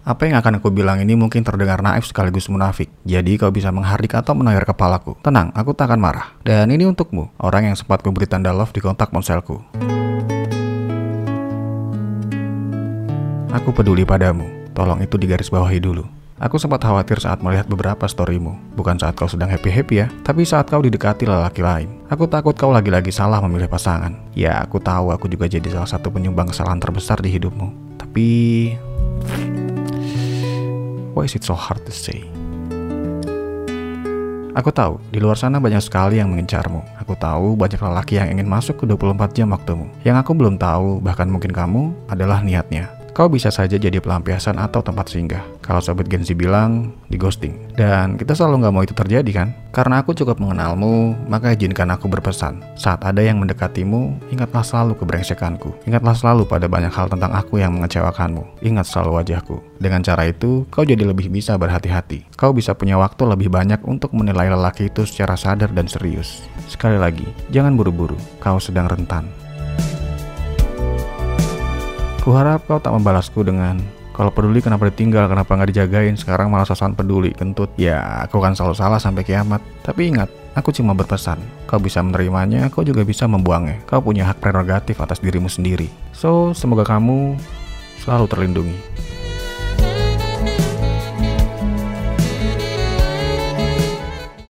Apa yang akan aku bilang ini mungkin terdengar naif sekaligus munafik. Jadi kau bisa menghardik atau menayar kepalaku. Tenang, aku tak akan marah. Dan ini untukmu, orang yang sempat kuberi tanda love di kontak ponselku. Aku peduli padamu. Tolong itu digarisbawahi dulu. Aku sempat khawatir saat melihat beberapa storymu. Bukan saat kau sedang happy-happy ya, tapi saat kau didekati lelaki lain. Aku takut kau lagi-lagi salah memilih pasangan. Ya, aku tahu aku juga jadi salah satu penyumbang kesalahan terbesar di hidupmu. Tapi... Why is it so hard to say? Aku tahu, di luar sana banyak sekali yang mengincarmu. Aku tahu banyak lelaki yang ingin masuk ke 24 jam waktumu. Yang aku belum tahu, bahkan mungkin kamu, adalah niatnya. Kau bisa saja jadi pelampiasan atau tempat singgah. Kalau sobat Genzi bilang, di ghosting. Dan kita selalu nggak mau itu terjadi kan? Karena aku cukup mengenalmu, maka izinkan aku berpesan. Saat ada yang mendekatimu, ingatlah selalu kebrengsekanku. Ingatlah selalu pada banyak hal tentang aku yang mengecewakanmu. Ingat selalu wajahku. Dengan cara itu, kau jadi lebih bisa berhati-hati. Kau bisa punya waktu lebih banyak untuk menilai lelaki itu secara sadar dan serius. Sekali lagi, jangan buru-buru. Kau sedang rentan. Kuharap kau tak membalasku dengan kalau peduli kenapa ditinggal, kenapa nggak dijagain, sekarang malah sosokan peduli, kentut. Ya, aku kan selalu salah sampai kiamat. Tapi ingat, aku cuma berpesan. Kau bisa menerimanya, kau juga bisa membuangnya. Kau punya hak prerogatif atas dirimu sendiri. So, semoga kamu selalu terlindungi.